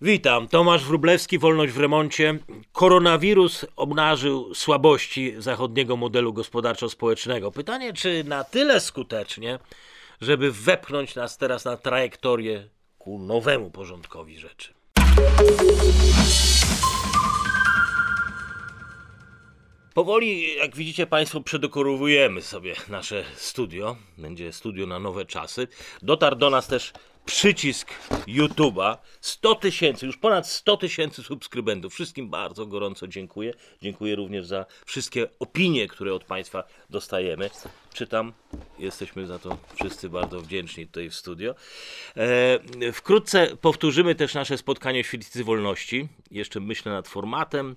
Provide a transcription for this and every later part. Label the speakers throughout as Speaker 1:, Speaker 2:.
Speaker 1: Witam, Tomasz Wrublewski, Wolność w remoncie. Koronawirus obnażył słabości zachodniego modelu gospodarczo-społecznego. Pytanie, czy na tyle skutecznie, żeby wepchnąć nas teraz na trajektorię ku nowemu porządkowi rzeczy. Powoli, jak widzicie Państwo, przedekorowujemy sobie nasze studio. Będzie studio na nowe czasy. Dotarł do nas też przycisk YouTube'a. 100 tysięcy, już ponad 100 tysięcy subskrybentów. Wszystkim bardzo gorąco dziękuję. Dziękuję również za wszystkie opinie, które od Państwa dostajemy. Czytam, jesteśmy za to wszyscy bardzo wdzięczni tutaj w studio. E, wkrótce powtórzymy też nasze spotkanie w Świetlicy Wolności. Jeszcze myślę nad formatem,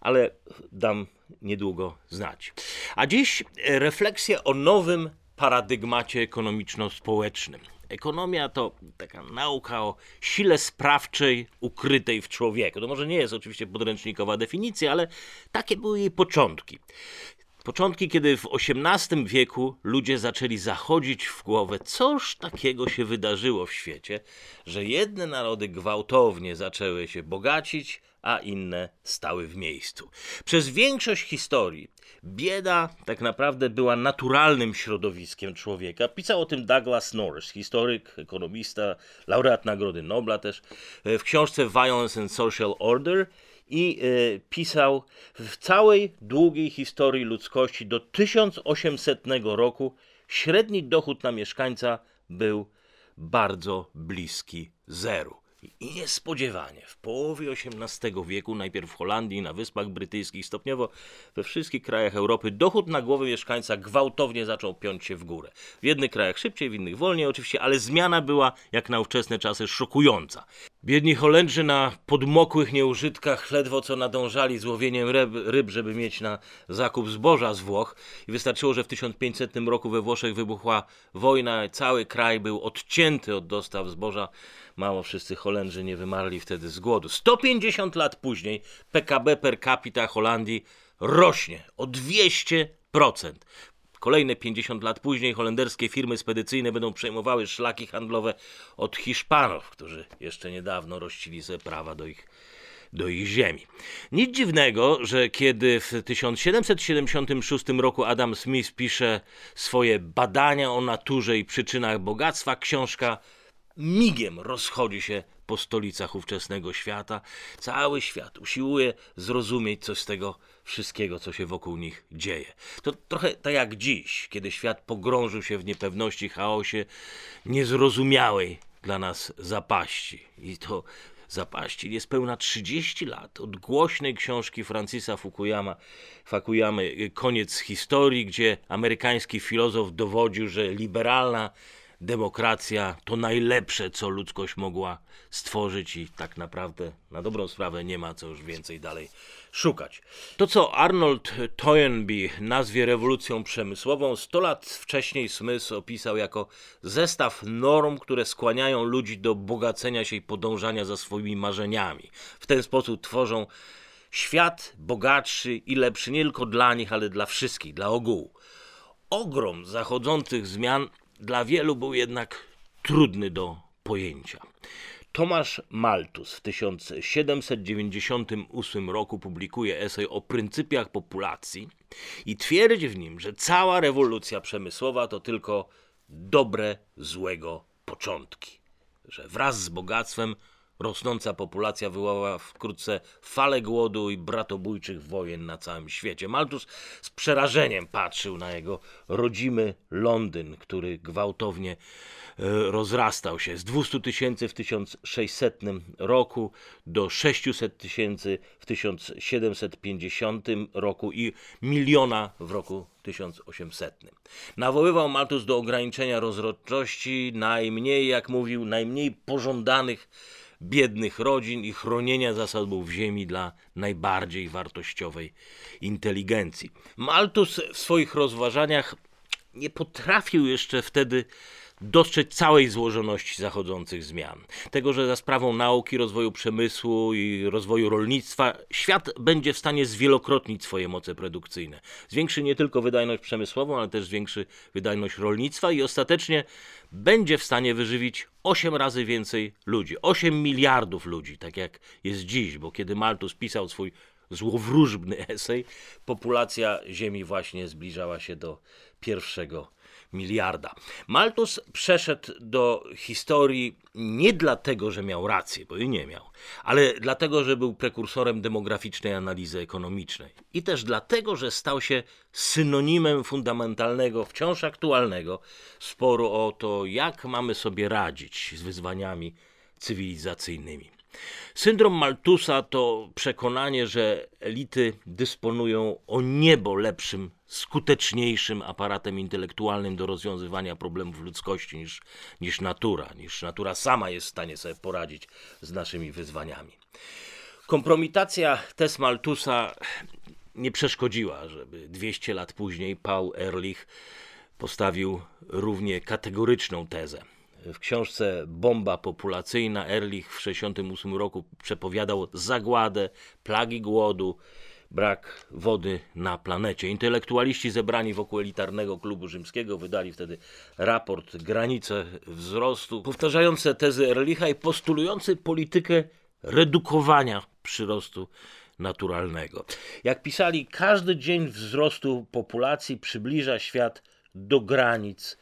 Speaker 1: ale dam niedługo znać. A dziś refleksja o nowym paradygmacie ekonomiczno-społecznym. Ekonomia to taka nauka o sile sprawczej ukrytej w człowieku. To może nie jest oczywiście podręcznikowa definicja, ale takie były jej początki. Początki, kiedy w XVIII wieku ludzie zaczęli zachodzić w głowę, coż takiego się wydarzyło w świecie, że jedne narody gwałtownie zaczęły się bogacić, a inne stały w miejscu. Przez większość historii bieda tak naprawdę była naturalnym środowiskiem człowieka. Pisał o tym Douglas Norris, historyk, ekonomista, laureat Nagrody Nobla też, w książce Violence and Social Order i y, pisał w całej długiej historii ludzkości do 1800 roku średni dochód na mieszkańca był bardzo bliski zeru. I niespodziewanie w połowie XVIII wieku, najpierw w Holandii, na Wyspach Brytyjskich, stopniowo we wszystkich krajach Europy, dochód na głowę mieszkańca gwałtownie zaczął piąć się w górę. W jednych krajach szybciej, w innych wolniej oczywiście, ale zmiana była, jak na ówczesne czasy, szokująca. Biedni Holendrzy na podmokłych nieużytkach ledwo co nadążali z łowieniem ryb, ryb, żeby mieć na zakup zboża z Włoch. I wystarczyło, że w 1500 roku we Włoszech wybuchła wojna, cały kraj był odcięty od dostaw zboża. Mało wszyscy Holendrzy nie wymarli wtedy z głodu. 150 lat później PKB per capita Holandii rośnie o 200%. Kolejne 50 lat później holenderskie firmy spedycyjne będą przejmowały szlaki handlowe od Hiszpanów, którzy jeszcze niedawno rościli sobie prawa do ich, do ich ziemi. Nic dziwnego, że kiedy w 1776 roku Adam Smith pisze swoje badania o naturze i przyczynach bogactwa, książka migiem rozchodzi się po stolicach ówczesnego świata. Cały świat usiłuje zrozumieć coś z tego wszystkiego, co się wokół nich dzieje. To trochę tak jak dziś, kiedy świat pogrążył się w niepewności, chaosie, niezrozumiałej dla nas zapaści. I to zapaści niespełna 30 lat od głośnej książki Francisa Fukuyama, Fukuyamy Koniec historii, gdzie amerykański filozof dowodził, że liberalna demokracja to najlepsze, co ludzkość mogła stworzyć i tak naprawdę na dobrą sprawę nie ma co już więcej dalej szukać. To, co Arnold Toynbee nazwie rewolucją przemysłową, 100 lat wcześniej Smith opisał jako zestaw norm, które skłaniają ludzi do bogacenia się i podążania za swoimi marzeniami. W ten sposób tworzą świat bogatszy i lepszy nie tylko dla nich, ale dla wszystkich, dla ogółu. Ogrom zachodzących zmian dla wielu był jednak trudny do pojęcia. Tomasz Malthus w 1798 roku publikuje esej o pryncypiach populacji i twierdzi w nim, że cała rewolucja przemysłowa to tylko dobre złego początki, że wraz z bogactwem Rosnąca populacja wywołała wkrótce falę głodu i bratobójczych wojen na całym świecie. Malthus z przerażeniem patrzył na jego rodzimy Londyn, który gwałtownie e, rozrastał się z 200 tysięcy w 1600 roku do 600 tysięcy w 1750 roku i miliona w roku 1800. Nawoływał Malthus do ograniczenia rozrodczości najmniej, jak mówił, najmniej pożądanych biednych rodzin i chronienia zasobów ziemi dla najbardziej wartościowej inteligencji. Malthus w swoich rozważaniach nie potrafił jeszcze wtedy dostrzec całej złożoności zachodzących zmian. Tego, że za sprawą nauki, rozwoju przemysłu i rozwoju rolnictwa świat będzie w stanie zwielokrotnić swoje moce produkcyjne. Zwiększy nie tylko wydajność przemysłową, ale też zwiększy wydajność rolnictwa i ostatecznie będzie w stanie wyżywić 8 razy więcej ludzi. 8 miliardów ludzi, tak jak jest dziś, bo kiedy Malthus pisał swój złowróżbny esej, populacja Ziemi właśnie zbliżała się do pierwszego miliarda. Malthus przeszedł do historii nie dlatego, że miał rację, bo jej nie miał, ale dlatego, że był prekursorem demograficznej analizy ekonomicznej. I też dlatego, że stał się synonimem fundamentalnego, wciąż aktualnego sporu o to, jak mamy sobie radzić z wyzwaniami cywilizacyjnymi. Syndrom Maltusa to przekonanie, że elity dysponują o niebo lepszym, skuteczniejszym aparatem intelektualnym do rozwiązywania problemów ludzkości niż, niż natura, niż natura sama jest w stanie sobie poradzić z naszymi wyzwaniami. Kompromitacja test Maltusa nie przeszkodziła, żeby 200 lat później Paul Ehrlich postawił równie kategoryczną tezę. W książce Bomba populacyjna Ehrlich w 1968 roku przepowiadał zagładę, plagi głodu, brak wody na planecie. Intelektualiści zebrani wokół elitarnego klubu rzymskiego wydali wtedy raport Granice wzrostu, powtarzające tezy Ehrlicha i postulujący politykę redukowania przyrostu naturalnego. Jak pisali, każdy dzień wzrostu populacji przybliża świat do granic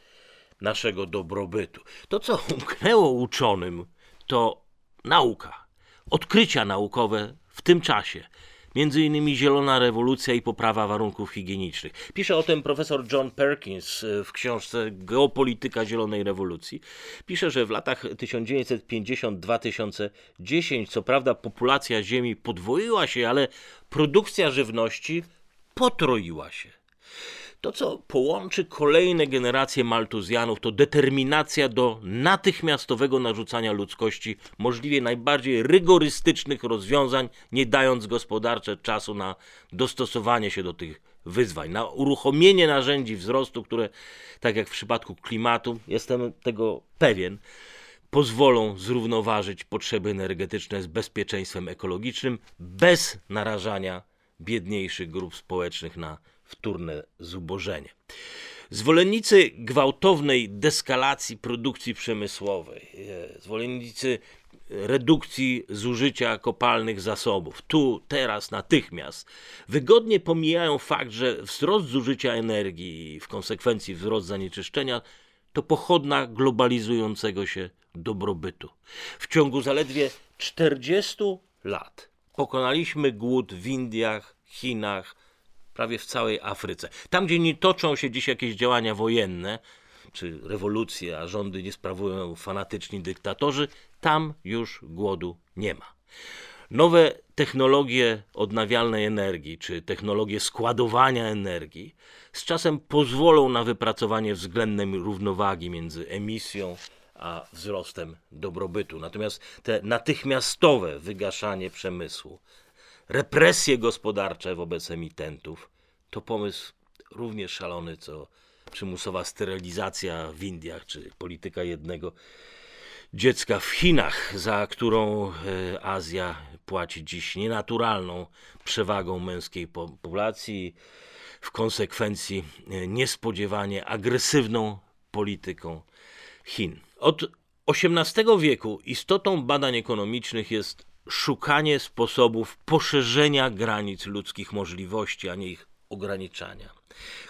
Speaker 1: naszego dobrobytu. To, co umknęło uczonym, to nauka, odkrycia naukowe w tym czasie. Między innymi zielona rewolucja i poprawa warunków higienicznych. Pisze o tym profesor John Perkins e, w książce Geopolityka Zielonej Rewolucji. Pisze, że w latach 1950-2010 co prawda populacja Ziemi podwoiła się, ale produkcja żywności potroiła się. To, co połączy kolejne generacje Maltuzjanów, to determinacja do natychmiastowego narzucania ludzkości możliwie najbardziej rygorystycznych rozwiązań, nie dając gospodarcze czasu na dostosowanie się do tych wyzwań, na uruchomienie narzędzi wzrostu, które, tak jak w przypadku klimatu, jestem tego pewien, pozwolą zrównoważyć potrzeby energetyczne z bezpieczeństwem ekologicznym bez narażania biedniejszych grup społecznych na wtórne zubożenie. Zwolennicy gwałtownej deskalacji produkcji przemysłowej, e, zwolennicy redukcji zużycia kopalnych zasobów, tu, teraz, natychmiast, wygodnie pomijają fakt, że wzrost zużycia energii i w konsekwencji wzrost zanieczyszczenia to pochodna globalizującego się dobrobytu. W ciągu zaledwie 40 lat pokonaliśmy głód w Indiach, Chinach, prawie w całej Afryce. Tam, gdzie nie toczą się dziś jakieś działania wojenne, czy rewolucje, a rządy nie sprawują fanatyczni dyktatorzy, tam już głodu nie ma. Nowe technologie odnawialnej energii, czy technologie składowania energii, z czasem pozwolą na wypracowanie względnej równowagi między emisją a wzrostem dobrobytu. Natomiast te natychmiastowe wygaszanie przemysłu, represje gospodarcze wobec emitentów, to pomysł równie szalony, co przymusowa sterylizacja w Indiach, czy polityka jednego dziecka w Chinach, za którą e, Azja płaci dziś nienaturalną przewagą męskiej populacji, w konsekwencji e, niespodziewanie agresywną polityką Chin. Od XVIII wieku istotą badań ekonomicznych jest szukanie sposobów poszerzenia granic ludzkich możliwości, a nie ich ograniczania.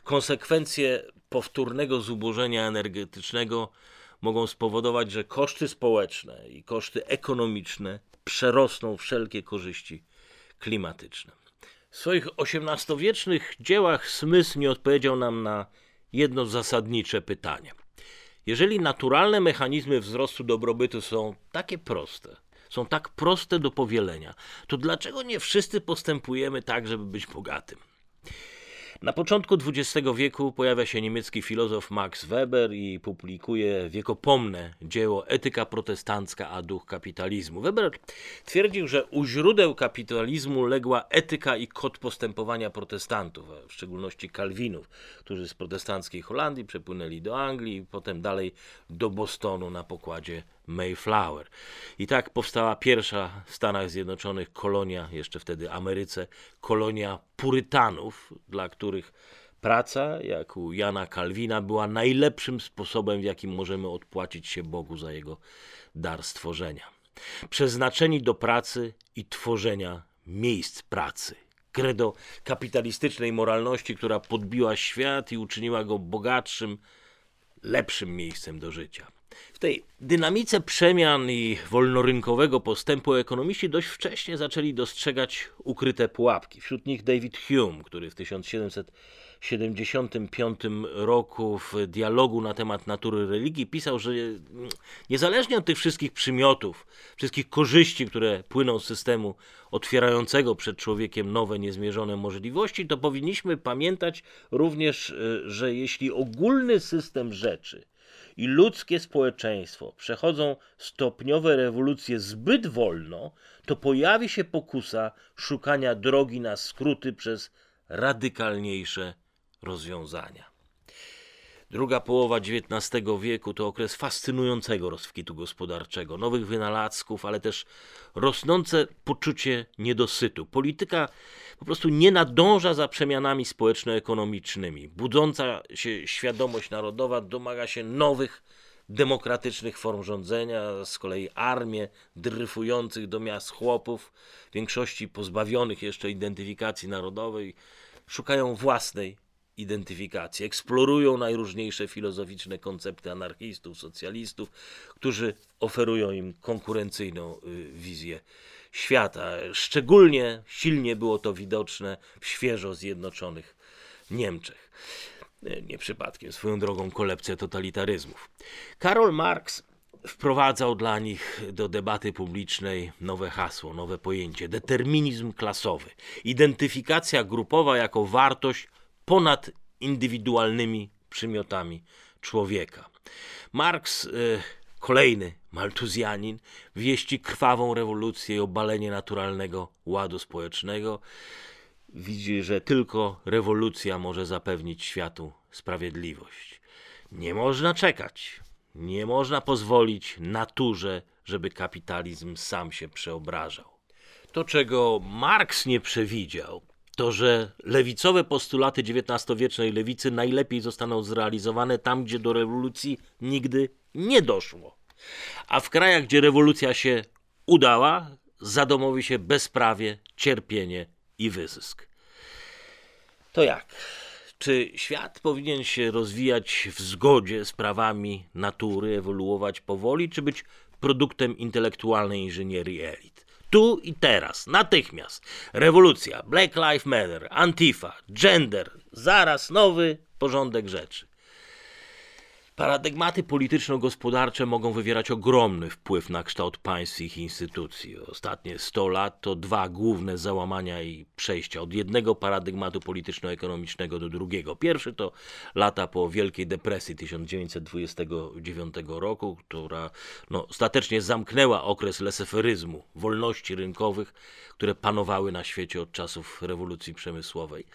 Speaker 1: Konsekwencje powtórnego zubożenia energetycznego mogą spowodować, że koszty społeczne i koszty ekonomiczne przerosną wszelkie korzyści klimatyczne. W swoich XVIII-wiecznych dziełach Smith nie odpowiedział nam na jedno zasadnicze pytanie. Jeżeli naturalne mechanizmy wzrostu dobrobytu są takie proste, są tak proste do powielenia, to dlaczego nie wszyscy postępujemy tak, żeby być bogatym? Na początku XX wieku pojawia się niemiecki filozof Max Weber i publikuje wiekopomne dzieło Etyka protestancka a duch kapitalizmu. Weber twierdził, że u źródeł kapitalizmu legła etyka i kod postępowania protestantów, w szczególności Kalwinów, którzy z protestanckiej Holandii przepłynęli do Anglii, potem dalej do Bostonu na pokładzie Mayflower. I tak powstała pierwsza w Stanach Zjednoczonych kolonia, jeszcze wtedy Ameryce, kolonia purytanów, dla których praca, jak u Jana Kalwina, była najlepszym sposobem, w jakim możemy odpłacić się Bogu za jego dar stworzenia. Przeznaczeni do pracy i tworzenia miejsc pracy. Credo kapitalistycznej moralności, która podbiła świat i uczyniła go bogatszym, lepszym miejscem do życia. W tej dynamice przemian i wolnorynkowego postępu ekonomiści dość wcześnie zaczęli dostrzegać ukryte pułapki. Wśród nich David Hume, który w 1775 roku w dialogu na temat natury religii pisał, że niezależnie od tych wszystkich przymiotów, wszystkich korzyści, które płyną z systemu otwierającego przed człowiekiem nowe, niezmierzone możliwości, to powinniśmy pamiętać również, e, że jeśli ogólny system rzeczy i ludzkie społeczeństwo przechodzą stopniowe rewolucje zbyt wolno, to pojawi się pokusa szukania drogi na skróty przez radykalniejsze rozwiązania. Druga połowa XIX wieku to okres fascynującego rozkwitu gospodarczego, nowych wynalazków, ale też rosnące poczucie niedosytu. Polityka po prostu nie nadąża za przemianami społeczno-ekonomicznymi. Budząca się świadomość narodowa domaga się nowych, demokratycznych form rządzenia, z kolei armie dryfujących do miast chłopów, w większości pozbawionych jeszcze identyfikacji narodowej, szukają własnej identyfikacji, eksplorują najróżniejsze filozoficzne koncepty anarchistów, socjalistów, którzy oferują im konkurencyjną y, wizję świata. Szczególnie silnie było to widoczne w świeżo zjednoczonych Niemczech. Y, nie przypadkiem, swoją drogą kolekcję totalitaryzmów. Karol Marx wprowadzał dla nich do debaty publicznej nowe hasło, nowe pojęcie determinizm klasowy, identyfikacja grupowa jako wartość ponad indywidualnymi przymiotami człowieka. Marx, y, kolejny maltuzjanin, wieści krwawą rewolucję i obalenie naturalnego ładu społecznego. Widzi, że tylko rewolucja może zapewnić światu sprawiedliwość. Nie można czekać. Nie można pozwolić naturze, żeby kapitalizm sam się przeobrażał. To, czego Marks nie przewidział, to, że lewicowe postulaty XIX-wiecznej lewicy najlepiej zostaną zrealizowane tam, gdzie do rewolucji nigdy nie doszło. A w krajach, gdzie rewolucja się udała, zadomowi się bezprawie, cierpienie i wyzysk. To jak? Czy świat powinien się rozwijać w zgodzie z prawami natury, ewoluować powoli, czy być produktem intelektualnej inżynierii elit? Tu i teraz, natychmiast. Rewolucja, Black Lives Matter, Antifa, gender, zaraz nowy porządek rzeczy. Paradygmaty polityczno-gospodarcze mogą wywierać ogromny wpływ na kształt państw i ich instytucji. Ostatnie 100 lat to dwa główne załamania i przejścia od jednego paradygmatu polityczno-ekonomicznego do drugiego. Pierwszy to lata po Wielkiej Depresji 1929 roku, która no, ostatecznie zamknęła okres leseferyzmu, wolności rynkowych, które panowały na świecie od czasów rewolucji przemysłowej.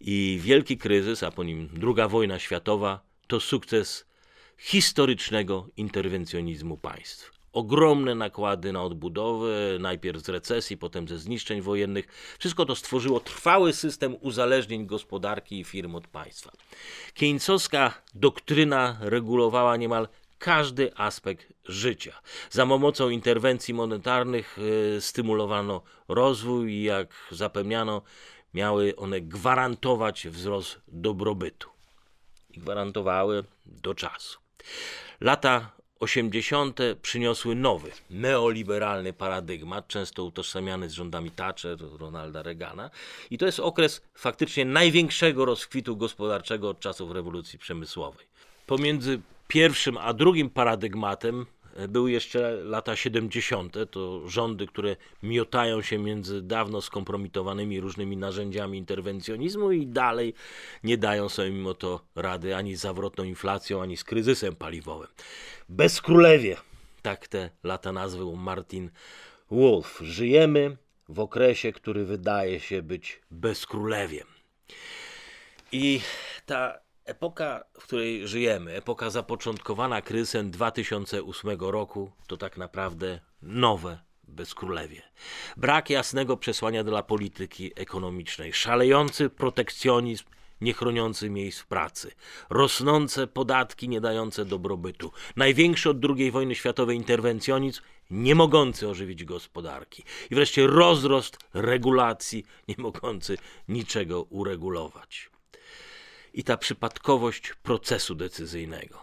Speaker 1: I wielki kryzys, a po nim druga wojna światowa, to sukces historycznego interwencjonizmu państw. Ogromne nakłady na odbudowę, najpierw z recesji, potem ze zniszczeń wojennych. Wszystko to stworzyło trwały system uzależnień gospodarki i firm od państwa. Keynesowska doktryna regulowała niemal każdy aspekt życia. Za pomocą interwencji monetarnych y, stymulowano rozwój i jak zapewniano, miały one gwarantować wzrost dobrobytu. I gwarantowały do czasu. Lata 80. przyniosły nowy, neoliberalny paradygmat, często utożsamiany z rządami Thatcher, Ronalda Reagana. I to jest okres faktycznie największego rozkwitu gospodarczego od czasów rewolucji przemysłowej. Pomiędzy pierwszym a drugim paradygmatem były jeszcze lata 70. To rządy, które miotają się między dawno skompromitowanymi różnymi narzędziami interwencjonizmu i dalej nie dają sobie mimo to rady ani z zawrotną inflacją, ani z kryzysem paliwowym. Bezkrólewie, tak te lata nazwał Martin Wolf. Żyjemy w okresie, który wydaje się być bezkrólewiem. I ta epoka, w której żyjemy, epoka zapoczątkowana kryzysem 2008 roku, to tak naprawdę nowe bezkrólewie. Brak jasnego przesłania dla polityki ekonomicznej, szalejący protekcjonizm niechroniący miejsc pracy, rosnące podatki nie dające dobrobytu, największy od II wojny światowej interwencjonizm nie mogący ożywić gospodarki. I wreszcie rozrost regulacji nie mogący niczego uregulować i ta przypadkowość procesu decyzyjnego.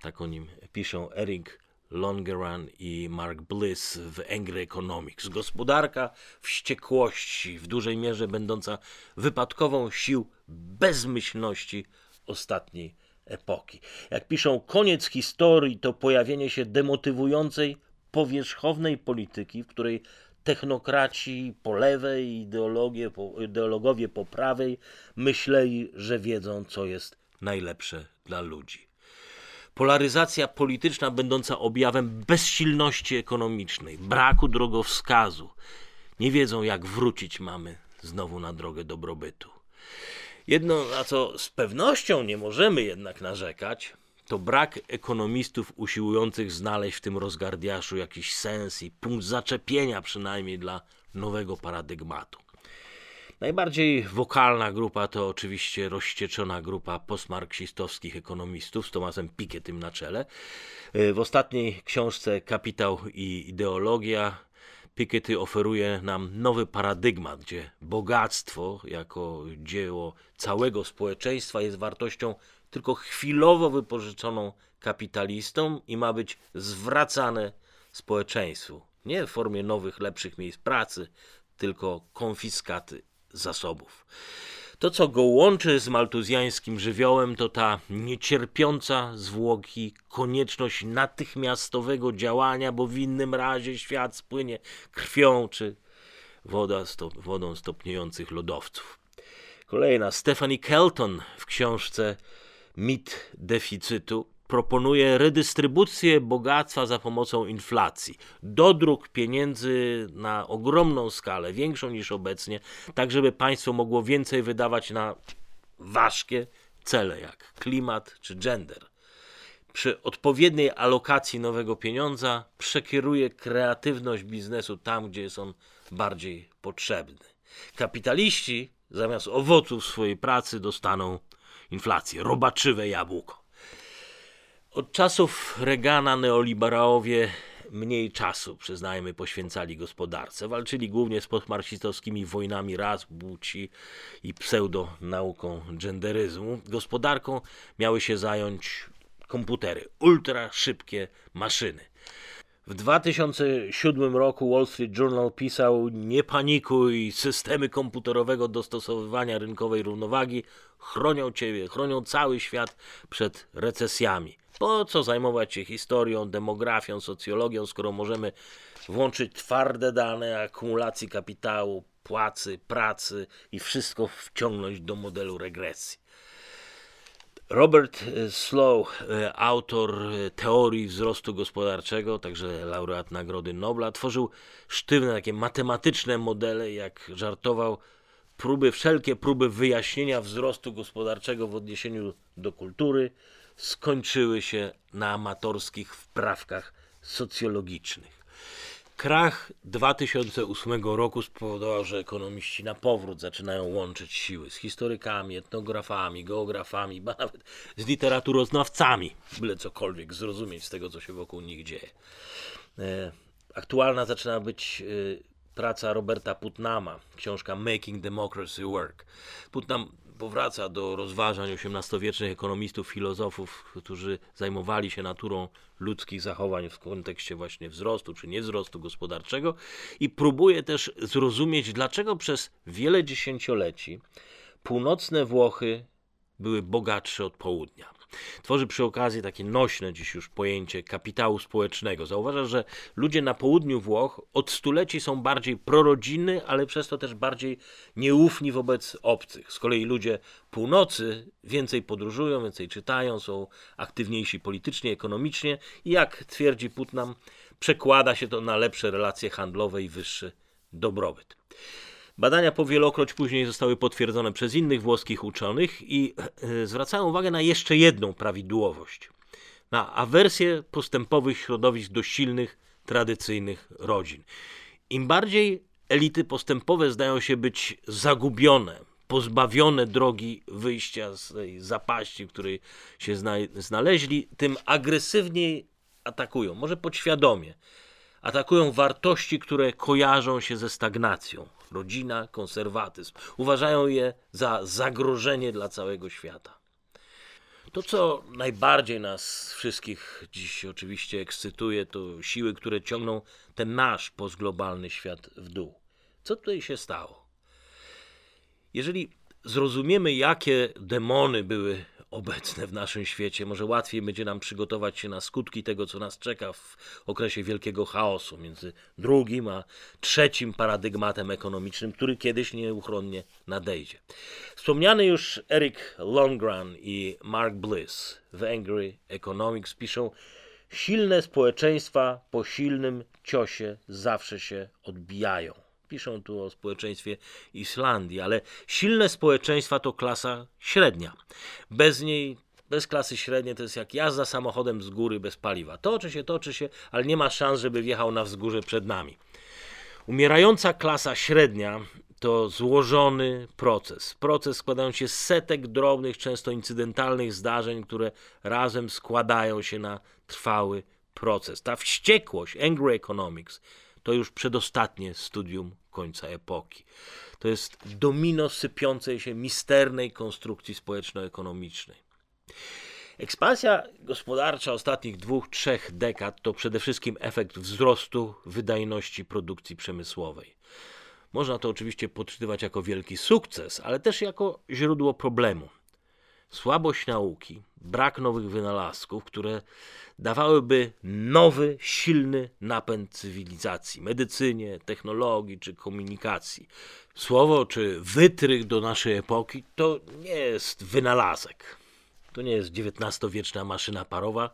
Speaker 1: Tak o nim piszą Eric Longeran i Mark Bliss w Angry Economics. Gospodarka wściekłości, w dużej mierze będąca wypadkową sił bezmyślności ostatniej epoki. Jak piszą, koniec historii to pojawienie się demotywującej, powierzchownej polityki, w której technokraci po lewej, ideologie, po, ideologowie po prawej myśleli, że wiedzą, co jest najlepsze dla ludzi. Polaryzacja polityczna będąca objawem bezsilności ekonomicznej, braku drogowskazu. Nie wiedzą, jak wrócić mamy znowu na drogę dobrobytu. Jedno, na co z pewnością nie możemy jednak narzekać, to brak ekonomistów usiłujących znaleźć w tym rozgardiaszu jakiś sens i punkt zaczepienia przynajmniej dla nowego paradygmatu. Najbardziej wokalna grupa to oczywiście rozścieczona grupa postmarksistowskich ekonomistów z Tomasem Pikettym na czele. W ostatniej książce Kapitał i ideologia Piketty oferuje nam nowy paradygmat, gdzie bogactwo jako dzieło całego społeczeństwa jest wartością tylko chwilowo wypożyczoną kapitalistom i ma być zwracane społeczeństwu. Nie w formie nowych, lepszych miejsc pracy, tylko konfiskaty zasobów. To, co go łączy z maltuzjańskim żywiołem, to ta niecierpiąca zwłoki konieczność natychmiastowego działania, bo w innym razie świat spłynie krwią czy woda stop, wodą stopniujących lodowców. Kolejna, Stephanie Kelton w książce mit deficytu proponuje redystrybucję bogactwa za pomocą inflacji. Dodruk pieniędzy na ogromną skalę, większą niż obecnie, tak żeby państwo mogło więcej wydawać na ważkie cele jak klimat czy gender. Przy odpowiedniej alokacji nowego pieniądza przekieruje kreatywność biznesu tam, gdzie jest on bardziej potrzebny. Kapitaliści zamiast owoców swojej pracy dostaną inflację, robaczywe jabłko. Od czasów Reagana neoliberałowie mniej czasu, przyznajmy, poświęcali gospodarce. Walczyli głównie z postmarksistowskimi wojnami ras, płci i pseudonauką genderyzmu. Gospodarką miały się zająć komputery, ultra szybkie maszyny. W 2007 roku Wall Street Journal pisał: Nie panikuj, systemy komputerowego dostosowywania rynkowej równowagi chronią ciebie, chronią cały świat przed recesjami. Po co zajmować się historią, demografią, socjologią, skoro możemy włączyć twarde dane akumulacji kapitału, płacy, pracy i wszystko wciągnąć do modelu regresji. Robert e, Slow, e, autor e, teorii wzrostu gospodarczego, także laureat Nagrody Nobla, tworzył sztywne takie matematyczne modele, jak żartował, próby, wszelkie próby wyjaśnienia wzrostu gospodarczego w odniesieniu do kultury skończyły się na amatorskich wprawkach socjologicznych. Krach 2008 roku spowodował, że ekonomiści na powrót zaczynają łączyć siły z historykami, etnografami, geografami, ba nawet z literaturoznawcami, byle cokolwiek zrozumieć z tego, co się wokół nich dzieje. E, aktualna zaczyna być e, praca Roberta Putnama, książka Making Democracy Work. Putnam powraca do rozważań XVIII-wiecznych ekonomistów, filozofów, którzy zajmowali się naturą ludzkich zachowań w kontekście właśnie wzrostu czy niewzrostu gospodarczego i próbuje też zrozumieć, dlaczego przez wiele dziesięcioleci północne Włochy były bogatsze od południa. Tworzy przy okazji takie nośne dziś już pojęcie kapitału społecznego. Zauważa, że ludzie na południu Włoch od stuleci są bardziej prorodzinni, ale przez to też bardziej nieufni wobec obcych. Z kolei ludzie północy więcej podróżują, więcej czytają, są aktywniejsi politycznie, ekonomicznie i jak twierdzi Putnam, przekłada się to na lepsze relacje handlowe i wyższy dobrobyt. Badania powielokroć później zostały potwierdzone przez innych włoskich uczonych i e, zwracają uwagę na jeszcze jedną prawidłowość. Na awersję postępowych środowisk do silnych, tradycyjnych rodzin. Im bardziej elity postępowe zdają się być zagubione, pozbawione drogi wyjścia z tej zapaści, w której się znaleźli, tym agresywniej atakują, może podświadomie. Atakują wartości, które kojarzą się ze stagnacją. Rodzina, konserwatyzm. Uważają je za zagrożenie dla całego świata. To, co najbardziej nas wszystkich dziś oczywiście ekscytuje, to siły, które ciągną ten nasz postglobalny świat w dół. Co tutaj się stało? Jeżeli zrozumiemy, jakie demony były obecne w naszym świecie, może łatwiej będzie nam przygotować się na skutki tego, co nas czeka w okresie wielkiego chaosu między drugim a trzecim paradygmatem ekonomicznym, który kiedyś nieuchronnie nadejdzie. Wspomniany już Eric Longran i Mark Bliss w Angry Economics piszą, silne społeczeństwa po silnym ciosie zawsze się odbijają. Piszą tu o społeczeństwie Islandii, ale silne społeczeństwa to klasa średnia. Bez niej bez klasy średniej to jest jak jazda samochodem z góry bez paliwa. Toczy się, toczy się, ale nie ma szans, żeby wjechał na wzgórze przed nami. Umierająca klasa średnia to złożony proces. Proces składający się z setek drobnych, często incydentalnych zdarzeń, które razem składają się na trwały proces. Ta wściekłość, angry economics, to już przedostatnie studium końca epoki. To jest domino sypiącej się misternej konstrukcji społeczno-ekonomicznej. Ekspansja gospodarcza ostatnich dwóch, trzech dekad to przede wszystkim efekt wzrostu wydajności produkcji przemysłowej. Można to oczywiście podczytywać jako wielki sukces, ale też jako źródło problemu słabość nauki, brak nowych wynalazków, które dawałyby nowy, silny napęd cywilizacji, medycynie, technologii czy komunikacji. Słowo czy wytrych do naszej epoki to nie jest wynalazek. To nie jest XIX-wieczna maszyna parowa,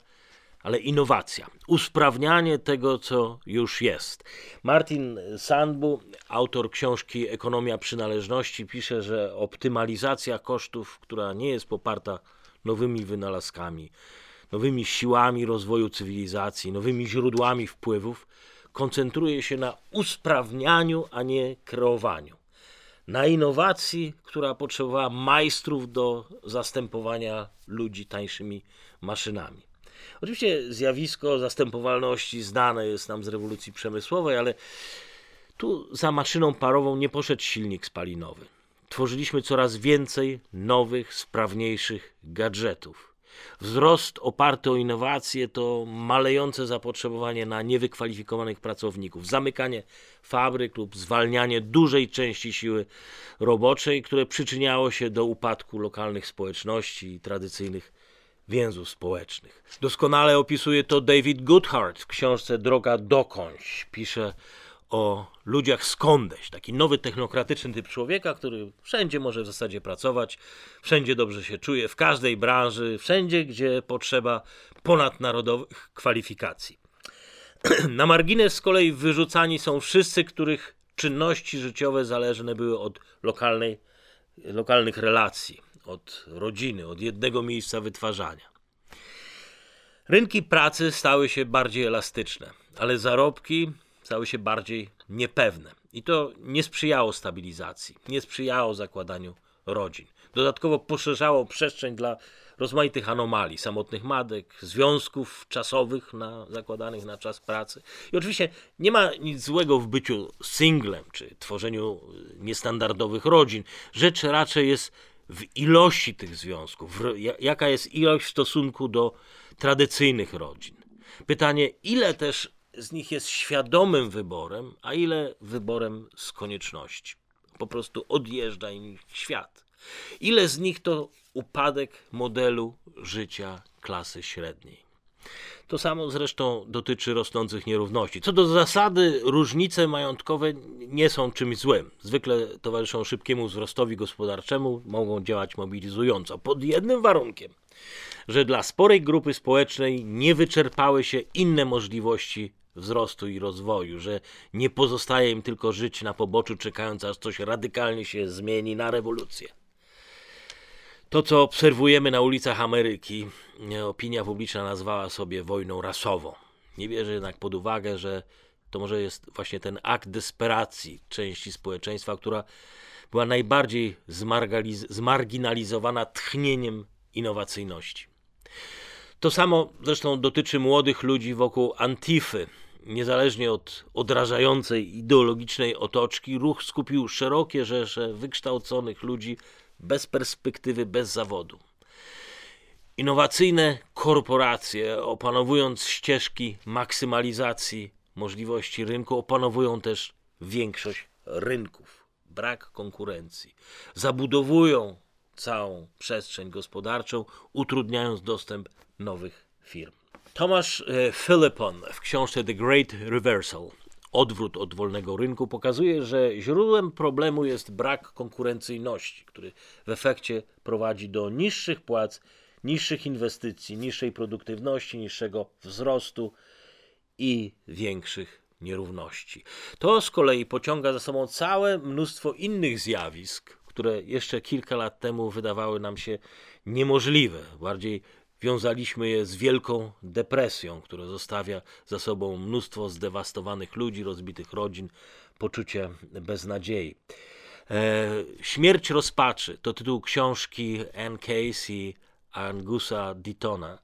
Speaker 1: ale innowacja, usprawnianie tego, co już jest. Martin Sandbu, autor książki Ekonomia Przynależności, pisze, że optymalizacja kosztów, która nie jest poparta nowymi wynalazkami, nowymi siłami rozwoju cywilizacji, nowymi źródłami wpływów, koncentruje się na usprawnianiu, a nie kreowaniu. Na innowacji, która potrzebowała majstrów do zastępowania ludzi tańszymi maszynami. Oczywiście zjawisko zastępowalności znane jest nam z rewolucji przemysłowej, ale tu za maszyną parową nie poszedł silnik spalinowy. Tworzyliśmy coraz więcej nowych, sprawniejszych gadżetów. Wzrost oparty o innowacje to malejące zapotrzebowanie na niewykwalifikowanych pracowników, zamykanie fabryk lub zwalnianie dużej części siły roboczej, które przyczyniało się do upadku lokalnych społeczności i tradycyjnych więzów społecznych. Doskonale opisuje to David Goodhart w książce Droga dokądś. Pisze o ludziach skądeś, taki nowy technokratyczny typ człowieka, który wszędzie może w zasadzie pracować, wszędzie dobrze się czuje, w każdej branży, wszędzie, gdzie potrzeba ponadnarodowych kwalifikacji. Na margines z kolei wyrzucani są wszyscy, których czynności życiowe zależne były od lokalnej, lokalnych relacji od rodziny, od jednego miejsca wytwarzania. Rynki pracy stały się bardziej elastyczne, ale zarobki stały się bardziej niepewne. I to nie sprzyjało stabilizacji, nie sprzyjało zakładaniu rodzin. Dodatkowo poszerzało przestrzeń dla rozmaitych anomalii, samotnych matek, związków czasowych na, zakładanych na czas pracy. I oczywiście nie ma nic złego w byciu singlem czy tworzeniu niestandardowych rodzin. Rzecz raczej jest w ilości tych związków, jaka jest ilość w stosunku do tradycyjnych rodzin. Pytanie, ile też z nich jest świadomym wyborem, a ile wyborem z konieczności. Po prostu odjeżdża im świat. Ile z nich to upadek modelu życia klasy średniej? To samo zresztą dotyczy rosnących nierówności. Co do zasady, różnice majątkowe nie są czymś złym. Zwykle towarzyszą szybkiemu wzrostowi gospodarczemu, mogą działać mobilizująco, pod jednym warunkiem, że dla sporej grupy społecznej nie wyczerpały się inne możliwości wzrostu i rozwoju, że nie pozostaje im tylko żyć na poboczu, czekając aż coś radykalnie się zmieni na rewolucję. To, co obserwujemy na ulicach Ameryki, opinia publiczna nazwała sobie wojną rasową. Nie bierze jednak pod uwagę, że to może jest właśnie ten akt desperacji części społeczeństwa, która była najbardziej zmarginalizowana tchnieniem innowacyjności. To samo zresztą dotyczy młodych ludzi wokół Antify. Niezależnie od odrażającej ideologicznej otoczki, ruch skupił szerokie rzesze wykształconych ludzi bez perspektywy, bez zawodu. Innowacyjne korporacje, opanowując ścieżki maksymalizacji możliwości rynku, opanowują też większość rynków. Brak konkurencji. Zabudowują całą przestrzeń gospodarczą, utrudniając dostęp nowych firm. Tomasz e, Philippon w książce The Great Reversal odwrót od wolnego rynku pokazuje, że źródłem problemu jest brak konkurencyjności, który w efekcie prowadzi do niższych płac, niższych inwestycji, niższej produktywności, niższego wzrostu i większych nierówności. To z kolei pociąga za sobą całe mnóstwo innych zjawisk, które jeszcze kilka lat temu wydawały nam się niemożliwe, bardziej wiązaliśmy je z wielką depresją, która zostawia za sobą mnóstwo zdewastowanych ludzi, rozbitych rodzin, poczucie beznadziei. E, Śmierć rozpaczy to tytuł książki Anne Case i Angusa Ditona,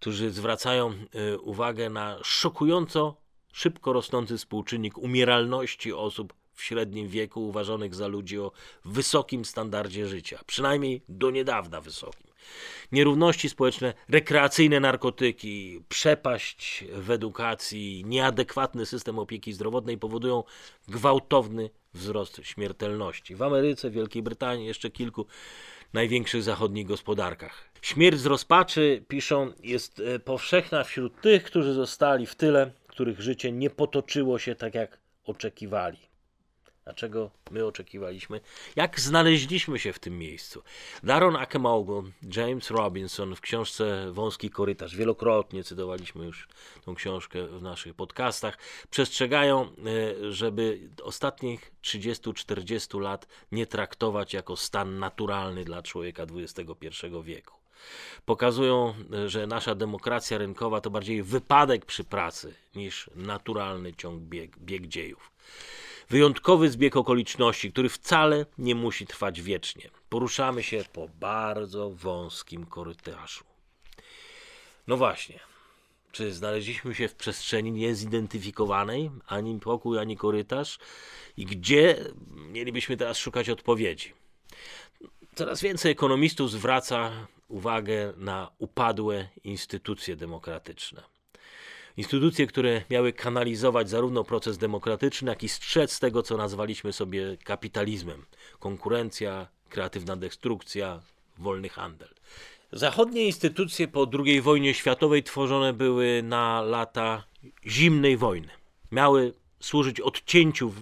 Speaker 1: którzy zwracają e, uwagę na szokująco szybko rosnący współczynnik umieralności osób w średnim wieku uważanych za ludzi o wysokim standardzie życia, przynajmniej do niedawna wysokim. Nierówności społeczne, rekreacyjne narkotyki, przepaść w edukacji, nieadekwatny system opieki zdrowotnej powodują gwałtowny wzrost śmiertelności. W Ameryce, Wielkiej Brytanii, jeszcze kilku największych zachodnich gospodarkach. Śmierć z rozpaczy, piszą, jest e, powszechna wśród tych, którzy zostali w tyle, których życie nie potoczyło się tak, jak oczekiwali. A czego my oczekiwaliśmy? Jak znaleźliśmy się w tym miejscu? Daron Akemoglu, James Robinson w książce Wąski Korytarz, wielokrotnie cytowaliśmy już tą książkę w naszych podcastach, przestrzegają, e, żeby ostatnich 30-40 lat nie traktować jako stan naturalny dla człowieka XXI wieku. Pokazują, e, że nasza demokracja rynkowa to bardziej wypadek przy pracy niż naturalny ciąg bieg, bieg dziejów. Wyjątkowy zbieg okoliczności, który wcale nie musi trwać wiecznie. Poruszamy się po bardzo wąskim korytarzu. No właśnie. Czy znaleźliśmy się w przestrzeni niezidentyfikowanej, ani pokój, ani korytarz? I gdzie mielibyśmy teraz szukać odpowiedzi? Coraz więcej ekonomistów zwraca uwagę na upadłe instytucje demokratyczne. Instytucje, które miały kanalizować zarówno proces demokratyczny, jak i strzec tego, co nazwaliśmy sobie kapitalizmem. Konkurencja, kreatywna destrukcja, wolny handel. Zachodnie instytucje po II wojnie światowej tworzone były na lata zimnej wojny. Miały służyć odcięciu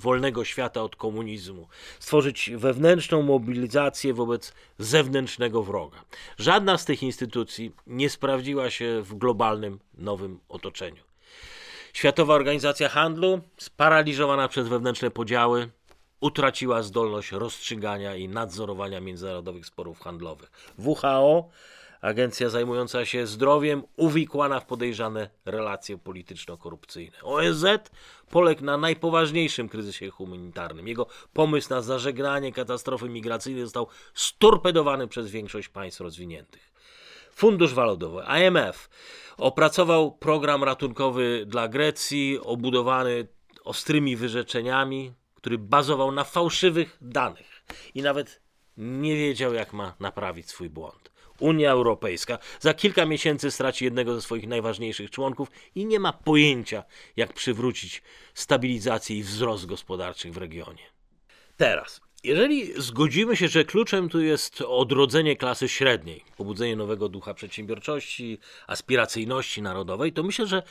Speaker 1: wolnego świata od komunizmu, stworzyć wewnętrzną mobilizację wobec zewnętrznego wroga. Żadna z tych instytucji nie sprawdziła się w globalnym nowym otoczeniu. Światowa Organizacja Handlu, sparaliżowana przez wewnętrzne podziały, utraciła zdolność rozstrzygania i nadzorowania międzynarodowych sporów handlowych. WHO agencja zajmująca się zdrowiem, uwikłana w podejrzane relacje polityczno-korupcyjne. ONZ poległ na najpoważniejszym kryzysie humanitarnym. Jego pomysł na zażegnanie katastrofy migracyjnej został storpedowany przez większość państw rozwiniętych. Fundusz Walutowy, IMF, opracował program ratunkowy dla Grecji, obudowany ostrymi wyrzeczeniami, który bazował na fałszywych danych i nawet nie wiedział, jak ma naprawić swój błąd. Unia Europejska za kilka miesięcy straci jednego ze swoich najważniejszych członków i nie ma pojęcia, jak przywrócić stabilizację i wzrost gospodarczy w regionie. Teraz, Jeżeli zgodzimy się, że kluczem tu jest odrodzenie klasy średniej, pobudzenie nowego ducha przedsiębiorczości, aspiracyjności narodowej, to myślę, że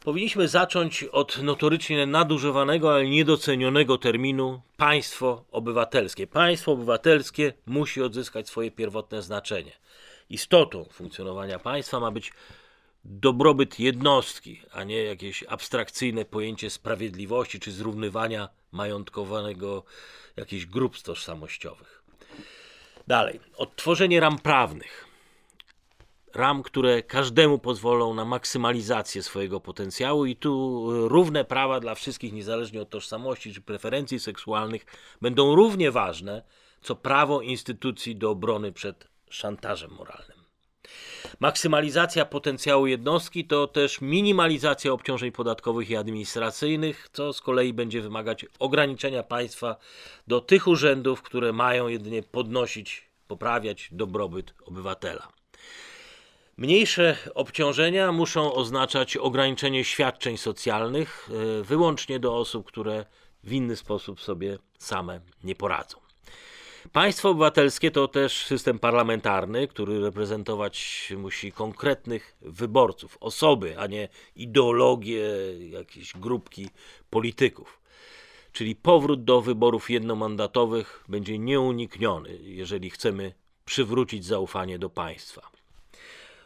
Speaker 1: powinniśmy zacząć od notorycznie nadużywanego, ale niedocenionego terminu państwo obywatelskie. Państwo obywatelskie musi odzyskać swoje pierwotne znaczenie. Istotą funkcjonowania państwa ma być dobrobyt jednostki, a nie jakieś abstrakcyjne pojęcie sprawiedliwości czy zrównywania majątkowanego jakichś grup tożsamościowych. Dalej, odtworzenie ram prawnych. Ram, które każdemu pozwolą na maksymalizację swojego potencjału, i tu równe prawa dla wszystkich, niezależnie od tożsamości czy preferencji seksualnych, będą równie ważne, co prawo instytucji do obrony przed szantażem moralnym. Maksymalizacja potencjału jednostki to też minimalizacja obciążeń podatkowych i administracyjnych, co z kolei będzie wymagać ograniczenia państwa do tych urzędów, które mają jedynie podnosić, poprawiać dobrobyt obywatela. Mniejsze obciążenia muszą oznaczać ograniczenie świadczeń socjalnych e, wyłącznie do osób, które w inny sposób sobie same nie poradzą. Państwo obywatelskie to też system parlamentarny, który reprezentować musi konkretnych wyborców, osoby, a nie ideologie, jakieś grupki polityków. Czyli powrót do wyborów jednomandatowych będzie nieunikniony, jeżeli chcemy przywrócić zaufanie do państwa.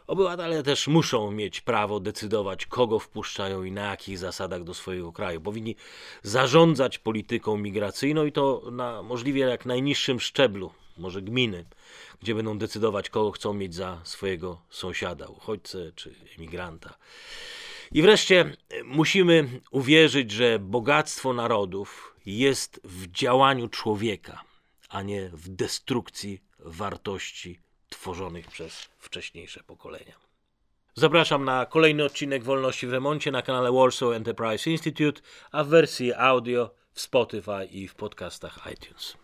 Speaker 1: Obywatele też muszą mieć prawo decydować, kogo wpuszczają i na jakich zasadach do swojego kraju. Powinni zarządzać polityką migracyjną i to na możliwie jak najniższym szczeblu, może gminy, gdzie będą decydować, kogo chcą mieć za swojego sąsiada, uchodźcę czy emigranta. I wreszcie musimy uwierzyć, że bogactwo narodów jest w działaniu człowieka, a nie w destrukcji wartości tworzonych przez wcześniejsze pokolenia. Zapraszam na kolejny odcinek Wolności w Remoncie na kanale Warsaw Enterprise Institute, a w wersji audio w Spotify i w podcastach iTunes.